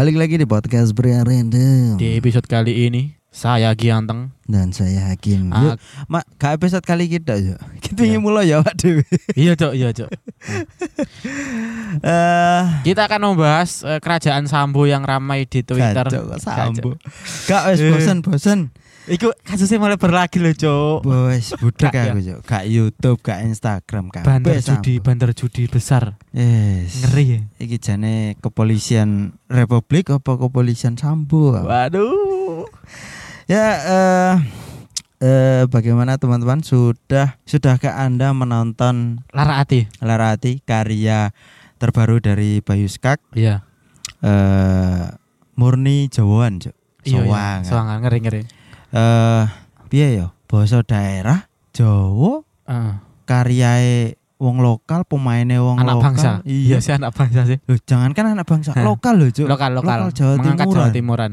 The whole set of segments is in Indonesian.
Balik lagi di podcast Pria Random Di episode kali ini saya Gianteng. Dan saya Hakim Ah, Yuk, Mak, gak episode kali kita yuk Kita Iya. ingin mulai ya Pak Dewi iya cok, iya cok. Eh, Kita akan membahas eh, kerajaan Sambo yang ramai di Twitter. Kok sambo. Gak wes bosen bosen Iku kasusnya malah berlagi loh cok. Bos, budak Gak, aku yuk Gak Youtube, gak Instagram kabeh Bandar judi, bandar judi besar. Yes Ngeri ya. Iki jane kepolisian Republik apa kepolisian Sambo Waduh. Ya eh eh bagaimana teman-teman sudah sudahkah Anda menonton Lara hati. Larati karya terbaru dari Bayu Skak Iya. eh Murni Jawaan Cuk. Iya, iya. Sowangan. Soangan ngeri ngeri. Eh piye ya basa daerah Jawa Heeh. karyae wong lokal pemainnya wong anak lokal bangsa. iya sih anak bangsa sih. Loh, jangan kan anak bangsa lokal loh Cuk. Lokal lokal. Lokal Jawa Mengangkat Timuran. Jawa Timuran.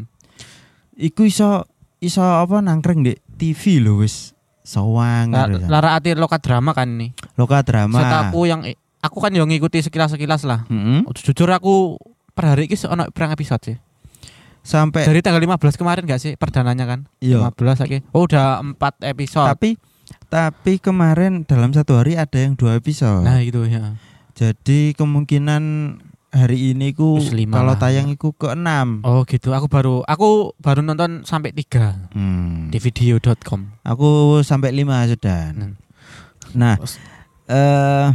iku iso iso apa nangkring di TV lho wis sawang La- Lara hati lokat drama kan ini. lokal drama Setahu yang aku kan yang ngikuti sekilas-sekilas lah. Mm-mm. Jujur aku per hari ini ono pirang episode sih. Sampai Dari tanggal 15 kemarin gak sih perdananya kan? iya 15 lagi. Oh udah 4 episode. tapi tapi kemarin dalam satu hari ada yang dua episode nah itu ya. jadi kemungkinan hari ini ku kalau lah. tayang iku ke enam Oh gitu. Aku baru aku baru nonton sampai 3 Hmm. di video.com. aku sampai lima sudah Hmm. nah eh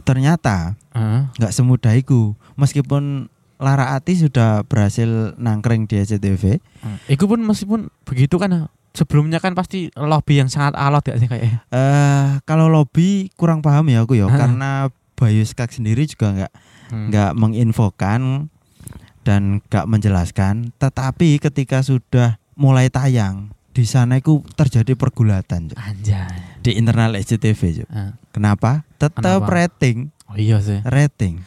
ternyata Heeh. nggak semudah itu meskipun Lara Ati sudah berhasil nangkring di SCTV Iku pun meskipun begitu kan sebelumnya kan pasti lobby yang sangat alot ya sih kayak. eh kalau lobby kurang paham ya aku ya Ah. karena Bayu Skak sendiri juga nggak Hmm. nggak menginfokan dan nggak menjelaskan tetapi ketika sudah mulai tayang di sana itu terjadi pergulatan. Anjay. di internal SCTV. Ah. kenapa tetap Kenapa? rating Oh iya sih. rating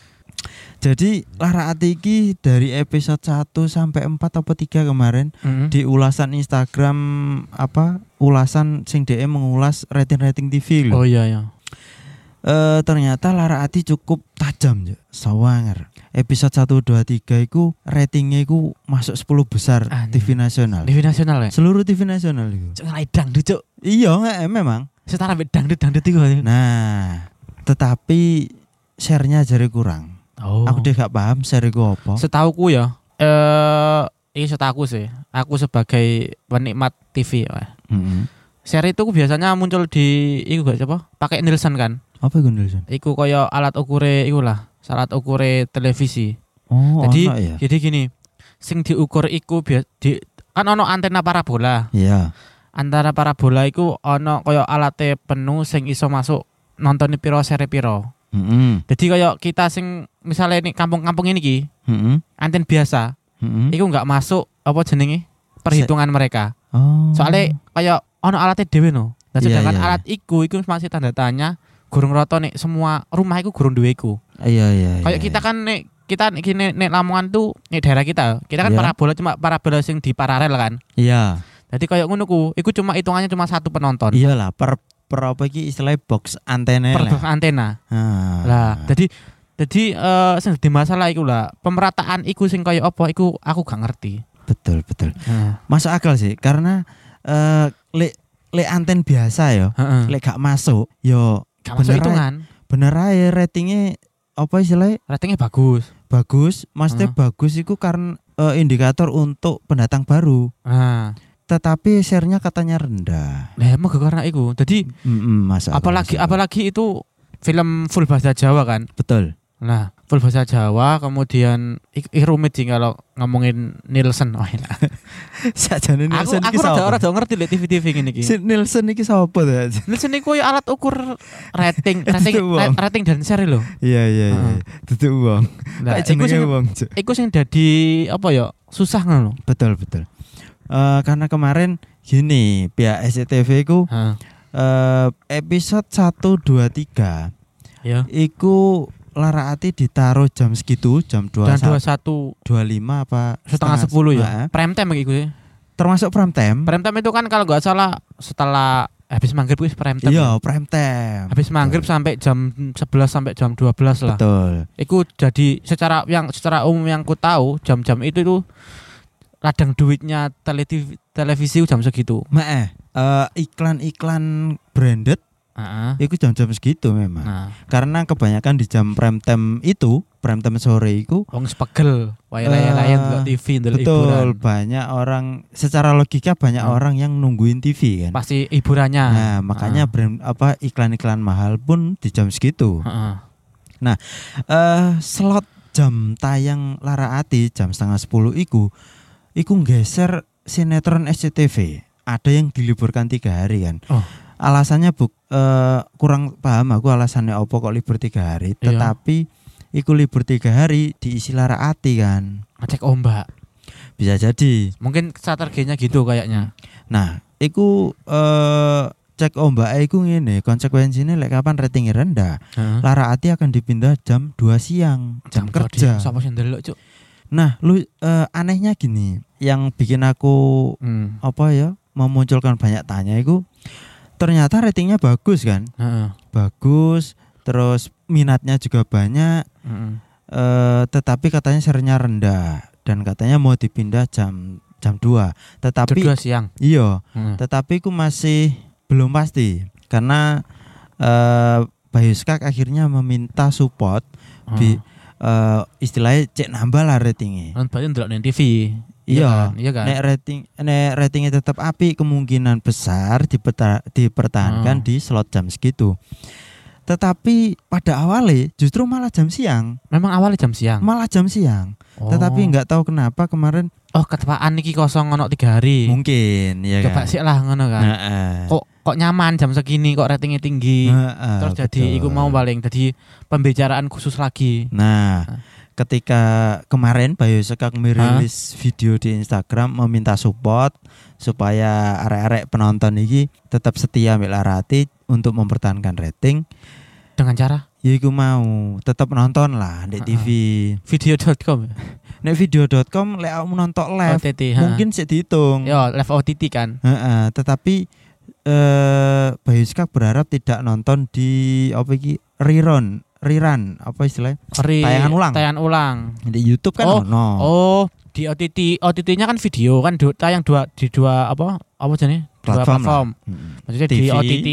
jadi Lara Ati iki dari episode 1 sampai 4 atau 3 kemarin Mm. di ulasan Instagram apa ulasan sing DM mengulas rating-rating TV loh. Oh iya iya. Eh, ternyata Lara Ati cukup tajam ya, sawanger. Episode 1 2 3 iku ratingnya iku masuk 10 besar Anjir. TV nasional. TV nasional ya. Seluruh TV nasional itu. Cuk dangdut cuk. Iya, memang. Setara dangdut dangdut itu. Nah, tetapi share-nya jadi kurang. Oh. Aku deh gak paham share iku apa. Setauku ya. Eh ini setahu sih. Aku sebagai penikmat TV ya. Heeh. Share itu biasanya muncul di iku gak siapa? Pakai Nielsen kan. Apa iku Nelson? Iku koyo alat ukure iku lah. Alat ukure televisi. Oh, Jadi- ya. Jadi gini, sing diukur iku bia- di kan ono antena parabola. Iya. Antara parabola iku ono koyo alate penuh sing iso masuk nonton piro seri piro. Heeh. Jadi koyo kita sing misalnya ini kampung-kampung ini ki Heeh. anten biasa, Heeh. iku nggak masuk apa jenenge perhitungan mereka. Oh. Soalnya kayak ono alatnya dewe no. Dan Iya, sedangkan iya, alat iku iku masih tanda tanya gurung roto nih semua rumah iku gurung duwe iku. iya iya. Kayak iya, kita kan nih kita nih nih, nih Lamongan tuh nih daerah kita. Kita kan Iya. parabola cuma parabola sing di paralel kan. Iya. Jadi kayak ngono ku, iku cuma hitungannya cuma satu penonton. Iyalah per per apa iki istilahnya box antena Per lah. antena. Ah. Lah, jadi jadi eh sing di masalah iku lah, pemerataan iku sing kayak apa iku aku gak ngerti. betul betul. Heeh. Masuk akal sih karena eh lek lek anten biasa ya, Heeh. lek gak masuk yo Gak masuk bener hitungan. bener aja ratingnya apa istilahnya Ratingnya bagus. bagus, maksudnya Hmm. bagus itu karena eh, indikator untuk pendatang baru. Nah, Tetapi share-nya katanya rendah. lah emang karena iku. Jadi Mm-mm, masuk akal, apalagi masuk akal. apalagi itu film full bahasa Jawa kan. betul. Nah, full bahasa Jawa kemudian ik, ik rumit sih kalau ngomongin Nielsen. Oh, enak. Sajane aku Nielsen aku iki rada sapa? rada ngerti liat TV-TV ngene iki. Si Nielsen iki sapa tuh? Nielsen iku ya alat ukur rating, rating, Itu uang. ra- rating dan share lho. Iya iya iya. Duduk uang. Nah, iku sing. Cuk. iku sing dadi apa ya? Susah ngono. Betul betul. Eh karena kemarin gini pihak SCTV ku Heeh. eh episode 1 2 3 Ya. iku Lara Ati ditaruh jam segitu jam Dan 21 21 25 apa setengah 10 ya. Prime time iku ya. termasuk prime time Prime time itu kan kalau nggak salah setelah Habis maghrib wis prime time. Iya, ya? prime time. Habis maghrib sampai jam 11 sampai jam 12 lah. Betul. Iku jadi secara yang secara umum yang ku tahu jam-jam itu tuh ladang duitnya televisi televisi jam segitu. Mek eh iklan-iklan branded Heeh. itu jam-jam segitu memang. Nah, Karena kebanyakan di jam prime time itu, prime time sore itu wong sepegel, Eh, delok TV, betul hiburan. banyak orang secara logika banyak Hmm. orang yang nungguin TV kan. Pasti hiburannya. Nah, makanya Ah. brand apa iklan-iklan mahal pun di jam segitu. Heeh. eh slot jam tayang Lara Ati jam setengah sepuluh iku iku geser sinetron SCTV ada yang diliburkan tiga hari kan Oh. alasannya bu eh, kurang paham aku alasannya apa kok libur tiga hari Iya. tetapi iku libur tiga hari diisi Lara Ati kan Ngecek ombak. bisa jadi Mungkin strateginya gitu kayaknya. nah iku eh cek ombak iku ngene konsekuensinya lek kapan ratingnya rendah Heeh. Lara Ati akan dipindah jam 2 siang jam, kerja Siapa sih ndelok, Cuk? Nah, lu eh, anehnya gini, yang bikin aku Hmm. apa ya memunculkan banyak tanya itu ternyata ratingnya bagus kan, Heeh. bagus, terus minatnya juga banyak, Heeh. eh, tetapi katanya serinya rendah dan katanya mau dipindah jam jam 2 Tetapi Jam dua siang. iya, Heeh. tetapi aku masih belum pasti karena eh Bayu Skak akhirnya meminta support di eh, istilahnya cek nambah lah ratingnya. Kan berarti ndelok TV. Iya. kan? Iya kan? Nek rating nek ratingnya tetap api kemungkinan besar dipertahankan Oh. di slot jam segitu. Tetapi pada awalnya justru malah jam siang, Memang awalnya jam siang. malah jam siang. Oh. Tetapi nggak tahu kenapa kemarin Oh, ketepaan iki kosong ono tiga hari. mungkin ya Coba kan. sih lah ngono kan. Heeh. Kok kok nyaman jam segini kok ratingnya tinggi. Heeh, Terus jadi betul. iku mau paling jadi pembicaraan khusus lagi. Nah, ketika kemarin Bayu Sekak merilis video di Instagram meminta support supaya arek-arek penonton ini tetap setia Mbak Larati untuk mempertahankan rating, Dengan cara ya iku mau tetap nonton lah di Ha-ha. TV. video.com Nek video.com lek kamu nonton live OTT. mungkin sih dihitung. Yo, live OTT kan. Heeh, tetapi eh Bayu Sekak berharap tidak nonton di apa iki rerun, rerun apa istilahnya? Ori, Tayangan ulang. Tayangan ulang. Di YouTube kan Oh, ono. Oh, di OTT, OTT-nya kan video kan du- tayang dua di dua apa? Apa jenis? Dua Platform platform. Mm. Maksudnya di TV. OTT,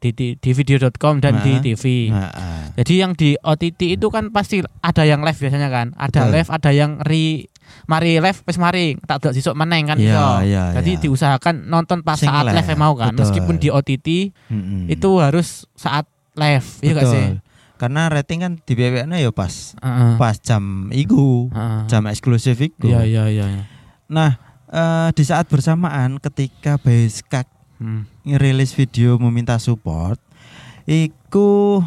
di, di, di video.com dan di Nah. TV. Heeh. Jadi yang di OTT itu kan pasti ada yang live biasanya kan. Ada Betul. live, ada yang re mari live wis mari tak delok sisuk meneng kan Iya, iso. iya, Jadi iya. diusahakan nonton pas Sing saat live, live, mau kan. betul. Meskipun di OTT Mm-mm. itu harus saat live, iya gak Betul. sih? Karena rating kan di BBN ya pas Heeh. pas jam iku, Heeh. jam eksklusif iku. Iya iya iya. iya. Nah, eh, di saat bersamaan ketika Bayskak Hmm. ngerilis video meminta support, iku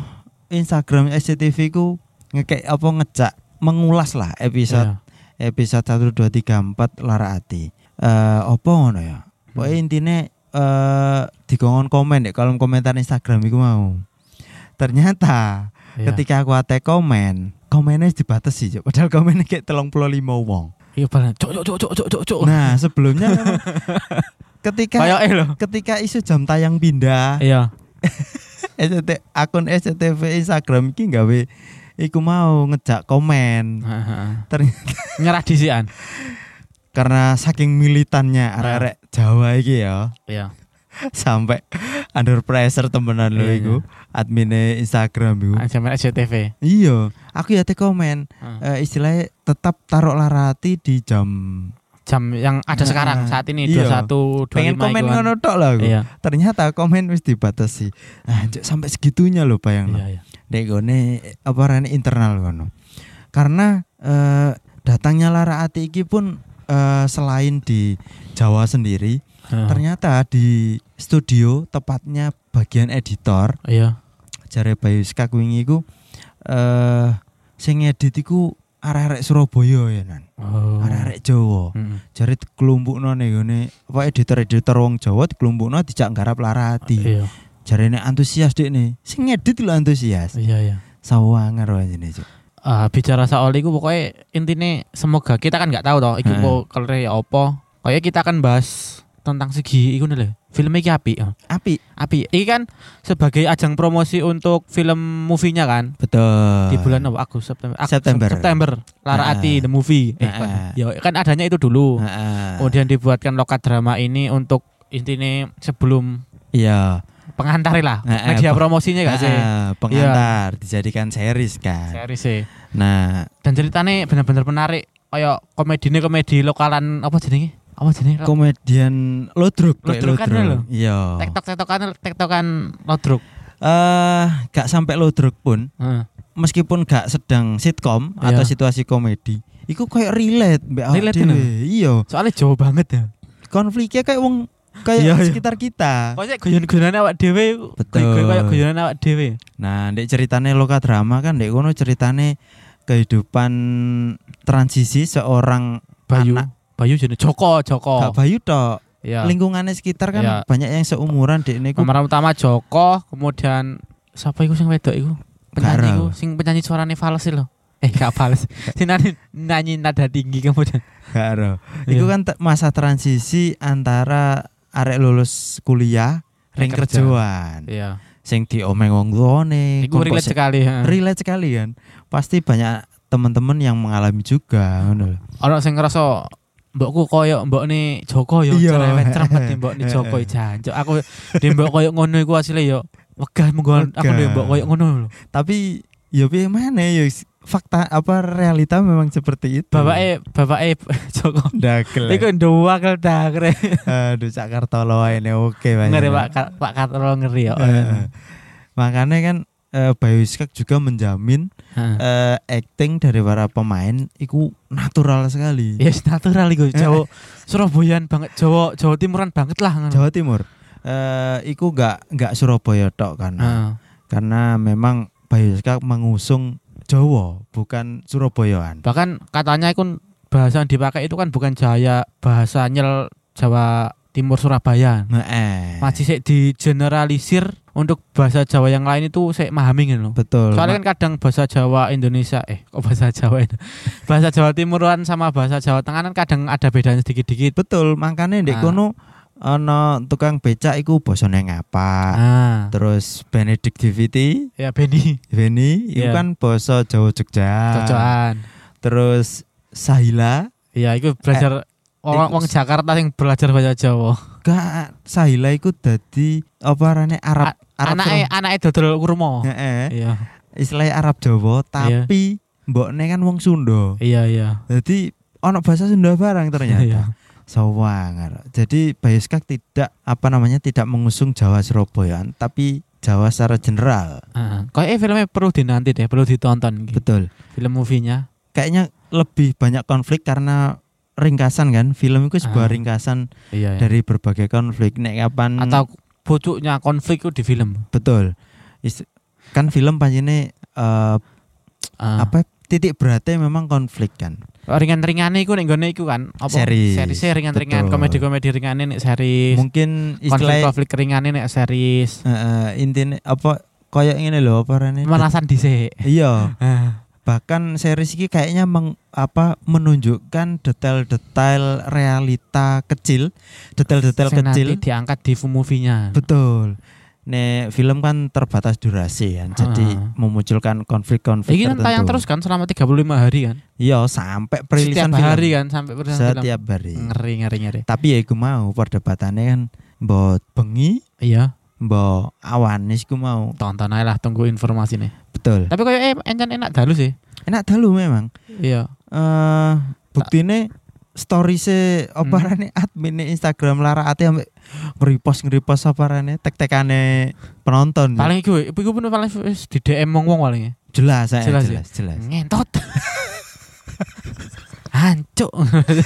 Instagram SCTV ku ngekek apa ngejak mengulas lah episode Iya. episode 1 2 3 4 Lara Ati. Eh apa ngono ya? Pokoknya Hmm. intine eh dikongkon komen deh kolom komentar Instagram iku mau. Ternyata Iya. ketika aku ate komen, komennya dibatasi, padahal komennya kayak telung puluh lima wong. Iya bener. Cok cok cok cok cok cok. Nah sebelumnya ketika eh ketika isu jam tayang pindah, Iya. SCT, akun SCTV Instagram iki gawe iku mau ngejak komen. Ternyata Nyerah disian. karena saking militannya Nah. arek-arek Jawa iki ya, Iya. sampai under pressure temenan lho Iya, iku adminnya Instagram iku. Sama SCTV. Iya, aku ya te komen Heeh. eh, istilahnya tetap taruh larati di jam Jam yang ada Nah, sekarang saat ini iya. 21 25 pengen komen ngono tok lah aku. Iya. Ternyata komen wis dibatasi. Nah, sampai segitunya loh bayang. Iya iya. Nek gone apa rene internal ngono. Karena eh, datangnya Lara Ati iki pun eh, selain di Jawa sendiri, Heeh. ternyata di studio tepatnya bagian editor Iya. jare Bayu Skak wingi iku eh sing ngedit iku arek-arek Surabaya ya nan. Oh. Arek-arek Jawa. Heeh. Jare dikelumpukno nih gone apa editor-editor wong Jawa dikelumpukno dijak nggarap Lara Ati. Iya. Jarene antusias dek nih. Sing ngedit lho antusias. Iya iya. Sawangar wae jenenge. Ah, bicara soal iku pokoknya intinya semoga kita kan nggak tahu toh Heeh. mau kalau ya apa kayak kita akan bahas tentang segi iku lho. Film iki apik. oh. Api. Apik. Iki kan sebagai ajang promosi untuk film movie-nya kan. Betul. Di bulan apa? Agustus September. September. September. Lara. Ati the movie. Eh, ya kan adanya itu dulu. Kemudian dibuatkan lokat drama ini untuk intinya sebelum Iya. pengantar lah. Ah, ah, Media promosinya gak sih? Heeh, pengantar dijadikan series kan. Series sih. Nah, Dan ceritanya benar-benar menarik. Kayak komedi komedi lokalan apa jenenge? Apa jenenge? komedian Lodruk Lodruk kan lho. Iya. Tektok tektokan tektokan lodruk. Eh, gak sampai Lodruk pun meskipun gak sedang sitkom Iya. atau situasi komedi, iku kayak relate mbak Relate? Iya. Soalnya jauh banget ya. Konfliknya kayak wong kayak Iya, iya. sekitar kita. Pokoknya guyon-guyonan awak dhewe. Betul. Kayak guyonan awak dhewe. Nah, ndek ceritane loka drama kan ndek kono ceritane kehidupan transisi seorang Bayu. anak Bayu jenenge Joko, Joko. Kak Bayu tok. Iya. Lingkungannya sekitar kan Iya. banyak yang seumuran dek niku. Pemeran utama Joko, kemudian siapa iku sing wedok iku? Penyanyi Gak iku, ero. sing penyanyi suarane fals lho. Eh, gak fals. sing nyanyi, nyanyi nada tinggi kemudian. Gak ero. Iya. Iku kan masa transisi antara arek lulus kuliah ring Ring kerja. kerjaan. Iya. Sing diomeng wong tuane. Iku relate sekali. heeh. relate sekali kan. Pasti banyak teman-teman yang mengalami juga ngono lho. Ono sing ngerasa mbokku koyo mbokne Joko yo Iya. cerewet cermet di mbokne Joko jancuk. Aku di mbok koyo ngono iku asline yo wegah menggo aku di mbok koyo ngono lho. Tapi ya piye mana ya fakta apa realita memang seperti itu. Bapake bapake Joko. dagel. Iku nduwakel dagre. Aduh Cak Kartolo ini oke banyak. Ngeri Pak Pak Kartolo ngeri yo. Makanya kan eh, Bayu Skak juga menjamin Heeh. eh, acting dari para pemain itu natural sekali. Yes, natural iku Jawa Surabayaan banget, Jawa Jawa Timuran banget lah. Jawa Timur. Eh, iku nggak nggak Surabaya tok kan. Heeh. Karena memang Bayu Skak mengusung Jawa bukan Surabayaan. Bahkan katanya itu bahasa yang dipakai itu kan bukan Jaya bahasa nyel Jawa Timur Surabaya. Nah, eh. Masih sik digeneralisir untuk bahasa Jawa yang lain itu saya memahami gitu loh. Betul. Soalnya kan kadang bahasa Jawa Indonesia eh kok bahasa Jawa ini? bahasa Jawa Timuran sama bahasa Jawa Tengah kan kadang ada bedanya sedikit-dikit. betul, makanya ndek Ah. kono ana tukang becak iku basane ngapa. Ah, Terus Benedictivity, ya Beni, Beni, itu Iya. kan basa Jawa Jogja. cocokan. Terus Sahila, Iya, itu belajar orang iku- orang Jakarta yang belajar bahasa Jawa. gak Sahila iku dadi apa arane Arab Arab Anaknya anaknya dodol kurma. Heeh. Iya, Istilahnya Arab Jawa tapi mbokne kan wong Sunda. iya, iya. Jadi ono bahasa Sunda barang ternyata. Iya. Sawangar. Jadi Bayoskak tidak apa namanya tidak mengusung Jawa Surabayaan tapi Jawa secara general. Heeh. Kayaknya filmnya perlu dinanti deh, perlu ditonton. gitu. Betul. Film movie-nya. Kayaknya lebih banyak konflik karena ringkasan kan. Film itu sebuah Ah. ringkasan Iya. iya. dari berbagai konflik. Nek kapan Atau pucuknya konflik itu di film. betul. Kan film pancene eh, Ah. apa titik beratnya memang konflik kan. ringan-ringan iku nek nggone iku kan apa Series. series ringan-ringan Betul. komedi-komedi ringane nek series Mungkin istilah konflik-konflik ringane nek series intinya apa kayak ini loh apa rene pemanasan dhisik iya Ah. Bahkan series ini kayaknya meng, apa menunjukkan detail-detail realita kecil detail-detail kecil. diangkat di movie-nya. Betul. Nek film kan terbatas durasi kan jadi Ah. memunculkan konflik-konflik Ini kan tayang tertentu. terus kan selama 35 hari kan? Iya sampai setiap perilisan film. hari kan sampai perilisan film. Setiap hari. Ngeri ngeri ngeri. Tapi ya iku mau perdebatannya kan mbok bengi. Iya mbok awan iku mau tonton aja lah tunggu informasi nih betul tapi kayak eh encen enak dalu sih enak dulu memang iya eh buktine story se Hmm. oparane admin Instagram Lara Ati ambek nge-repost nge-repost oparane tek-tekane penonton. paling iku iku pun paling wis di DM wong wong paling ya. jelas Jelas jelas ya? jelas. ngentot Hancuk.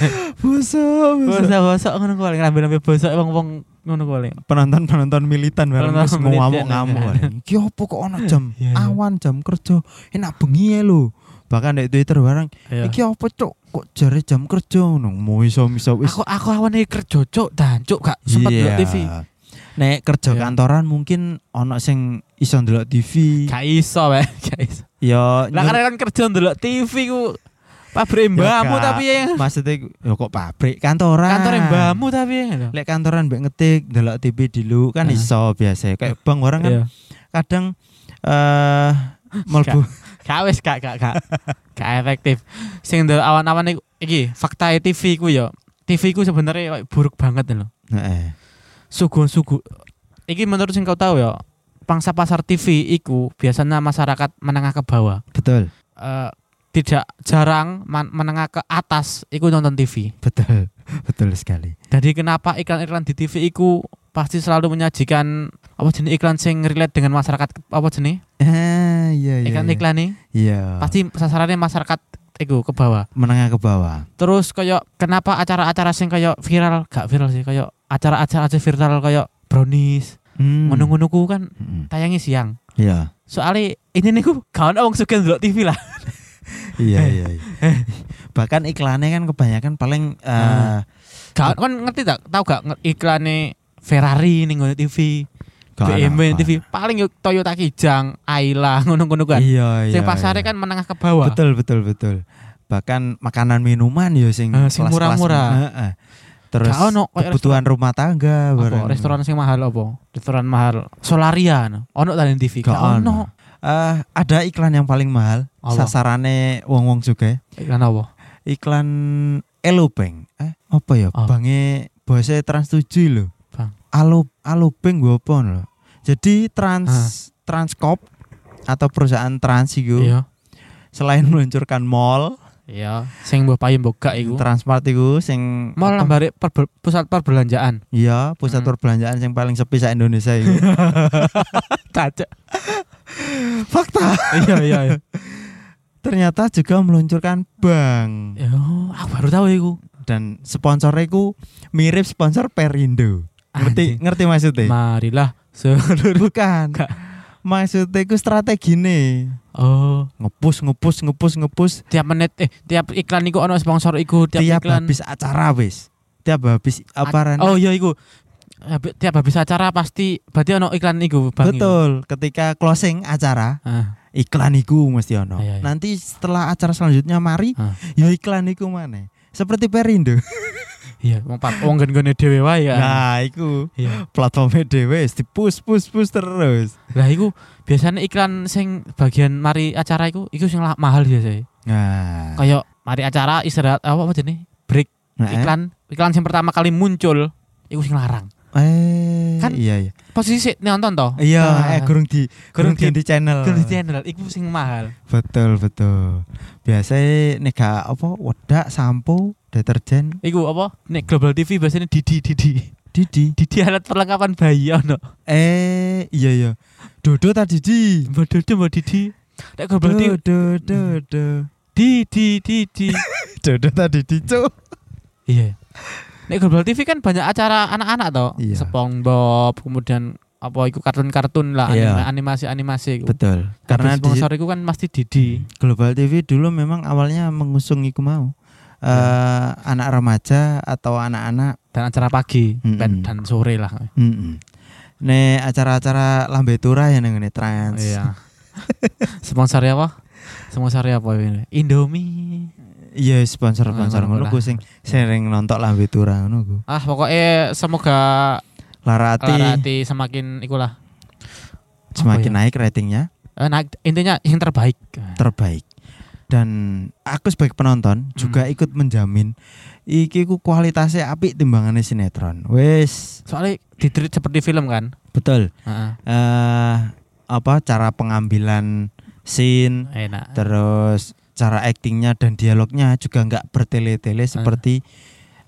Bosok, Bosok-bosok ngono kuwi ngambil-ngambil bosok wong-wong ngono kuwi. Penonton-penonton militan bareng wis ngamuk militan. ngamuk. Iki opo kok ono jam Iya, iya. awan jam kerja enak bengi lho. Bahkan di Twitter bareng Iya. iki opo cuk kok jare jam kerja ngono. Mau iso-iso wis Aku aku awane kerja cuk dan cuk gak sempat ndelok TV. Nek kerja Iya. kantoran mungkin ono sing iso ndelok TV. Gak iso wae, gak iso. Ya Lah karena kan kerja ndelok TV ku pabrik mbahmu Gak. tapi ya Maksudnya ya kok pabrik kantoran. kantor mbahmu tapi ya Lek kantoran mbek ngetik delok TV dulu kan Ah. iso biasa. Kayak bang orang kan Iya. kadang eh melbu Gak wis gak gak gak gak efektif. Sing ndelok awan-awan iki fakta TV ku yo. TV ku sebenarnya buruk banget lho. Heeh. Sugu-sugu. Iki menurut sing kau tahu ya, pangsa pasar TV iku biasanya masyarakat menengah ke bawah. Betul. Eh, tidak jarang menengah ke atas iku nonton TV. Betul. Betul sekali. Jadi kenapa iklan-iklan di TV iku pasti selalu menyajikan apa jenis iklan sing relate dengan masyarakat apa jenis Eh, iya iya. iklan-iklan nih Iya. pasti sasarannya masyarakat iku ke bawah. menengah ke bawah. Terus kayak kenapa acara-acara sing kayak viral gak viral sih kayak acara-acara aja viral kayak brownies Hmm. ngono-ngono ku kan Mm. tayangi siang. Iya. Soalnya ini nih kawan wong suka ndelok TV lah. Iya iya. iya. Bahkan iklannya kan kebanyakan paling eh. Kawan kan ngerti tak tahu gak iklannya Ferrari nih ngono TV, BMW. TV, paling yuk Toyota Kijang, Ayla ngono-ngono kan. Iya iya. Sing pasarnya iya. kan menengah ke bawah. Betul betul betul. Bahkan makanan minuman ya sing Eh, sing murah-murah. Heeh. Terus ono kebutuhan rumah tangga Apa, restoran sing mahal apa? Restoran mahal. Solaria no. Ono tadi TV. Gak ono. Eh, ada iklan yang paling mahal Apa? sasarannya wong-wong juga Iklan apa? iklan Elobeng eh apa ya Oh. bange bahasa Trans 7 lho Bang. Alo Alobeng gue apa lho jadi Trans Transkop atau perusahaan trans iku Iya. selain meluncurkan mall Iya. Sing mbok payung mbok gak iku. Transmart iku sing Mall perbe- pusat perbelanjaan. iya pusat Hmm. perbelanjaan yang paling sepi sa Indonesia iku Caca. Fakta iya iya iya. ternyata juga meluncurkan bank Yo, aku baru tahu iku. dan sponsornya iku mirip sponsor Perindo ngerti Anjing. ngerti maksudnya Marilah seluruh. bukan Gak. maksudnya iku strategi nih Oh, ngepus ngepus ngepus ngepus tiap menit eh tiap iklan iku ono sponsor iku tiap, tiap iklan. habis acara wis tiap habis apa Oh iya iku. Tiap habis acara pasti berarti ono iklan iku Bang. iku. betul ketika closing acara Ah, iklan iku mesti ono Iya, iya. nanti setelah acara selanjutnya mari Ah. ya iklan iku mana seperti Perindo iya, wong pak wong gen-gene dhewe wae ya. nah iku Iya. platformnya dewe di push push push terus Lah iku biasanya iklan sing bagian mari acara iku iku sing mahal biasa. nah Kayak mari acara istirahat apa apa jenis break Nah, eh. iklan iklan yang pertama kali muncul iku sing larang. Eh Kan- iya iya Posisi nonton toh. iya Ah. eh kurang di Kurang di, di channel Kurang di channel iku sing mahal. betul betul biasanya nih gak apa wedak sampo deterjen Iku apa? Nek Global TV biasanya Didi Didi. Didi Didi alat perlengkapan bayi ono. eh iya iya dodo tadi di Mbak Dodo Mbak Didi. Nek Global TV dodo dodo Didi Didi. dodo tadi di cuk Iya. Nek Global TV kan banyak acara anak-anak toh. Iya. SpongeBob, kemudian apa iku kartun-kartun lah, Iya. animasi-animasi betul karena Karena sponsor iku kan pasti Didi. Global TV dulu memang awalnya mengusung iku mau eh anak remaja atau anak-anak dan acara pagi Mm-mm. dan, dan sore lah. mm Nih acara-acara lambe tura ya neng trans. Iya. Sponsornya apa? Sponsornya apa ini? Indomie. Iya sponsor-sponsor Ah, ngono lah. ku sing sering nonton lambe tura ngono ku. Ah pokoknya semoga Larati Larati semakin ikulah semakin ya? naik ratingnya eh, naik intinya yang terbaik. terbaik. Dan aku sebagai penonton juga Hmm. ikut menjamin iki ku kualitasnya apik timbangannya sinetron. Wes, Soalnya ditreat seperti film kan. betul. Heeh. eh apa cara pengambilan scene enak. terus cara aktingnya dan dialognya juga nggak bertele-tele seperti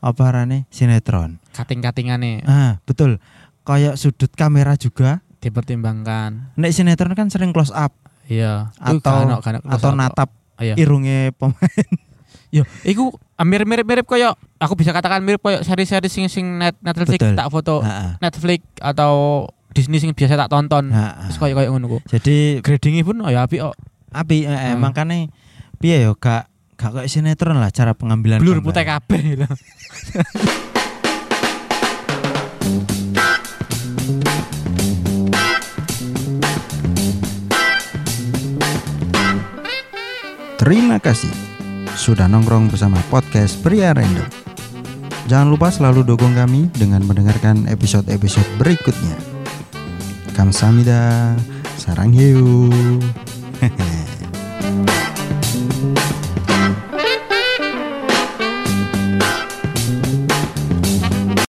apa rane sinetron. Kating-katingannya Ah betul. Kayak sudut kamera juga. dipertimbangkan. Nek sinetron kan sering close up Iya. Atau- close atau up natap Iya. irungnya pemain. Yo, iku mirip-mirip kayak aku bisa katakan mirip kayak seri-seri sing sing net Netflix Betul. tak foto Nah, Netflix atau Disney sing biasa tak tonton. nah, Terus kayak kayak ngono ku. Jadi Gradingnya pun oh ya api oh. api eh, Ah. makanya piye yo gak gak kayak sinetron lah cara pengambilan Blur putih kabeh gitu. Terima kasih sudah nongkrong bersama podcast Pria Random. Jangan lupa selalu dukung kami dengan mendengarkan episode-episode berikutnya. Kamsahamnida, sarang hiu.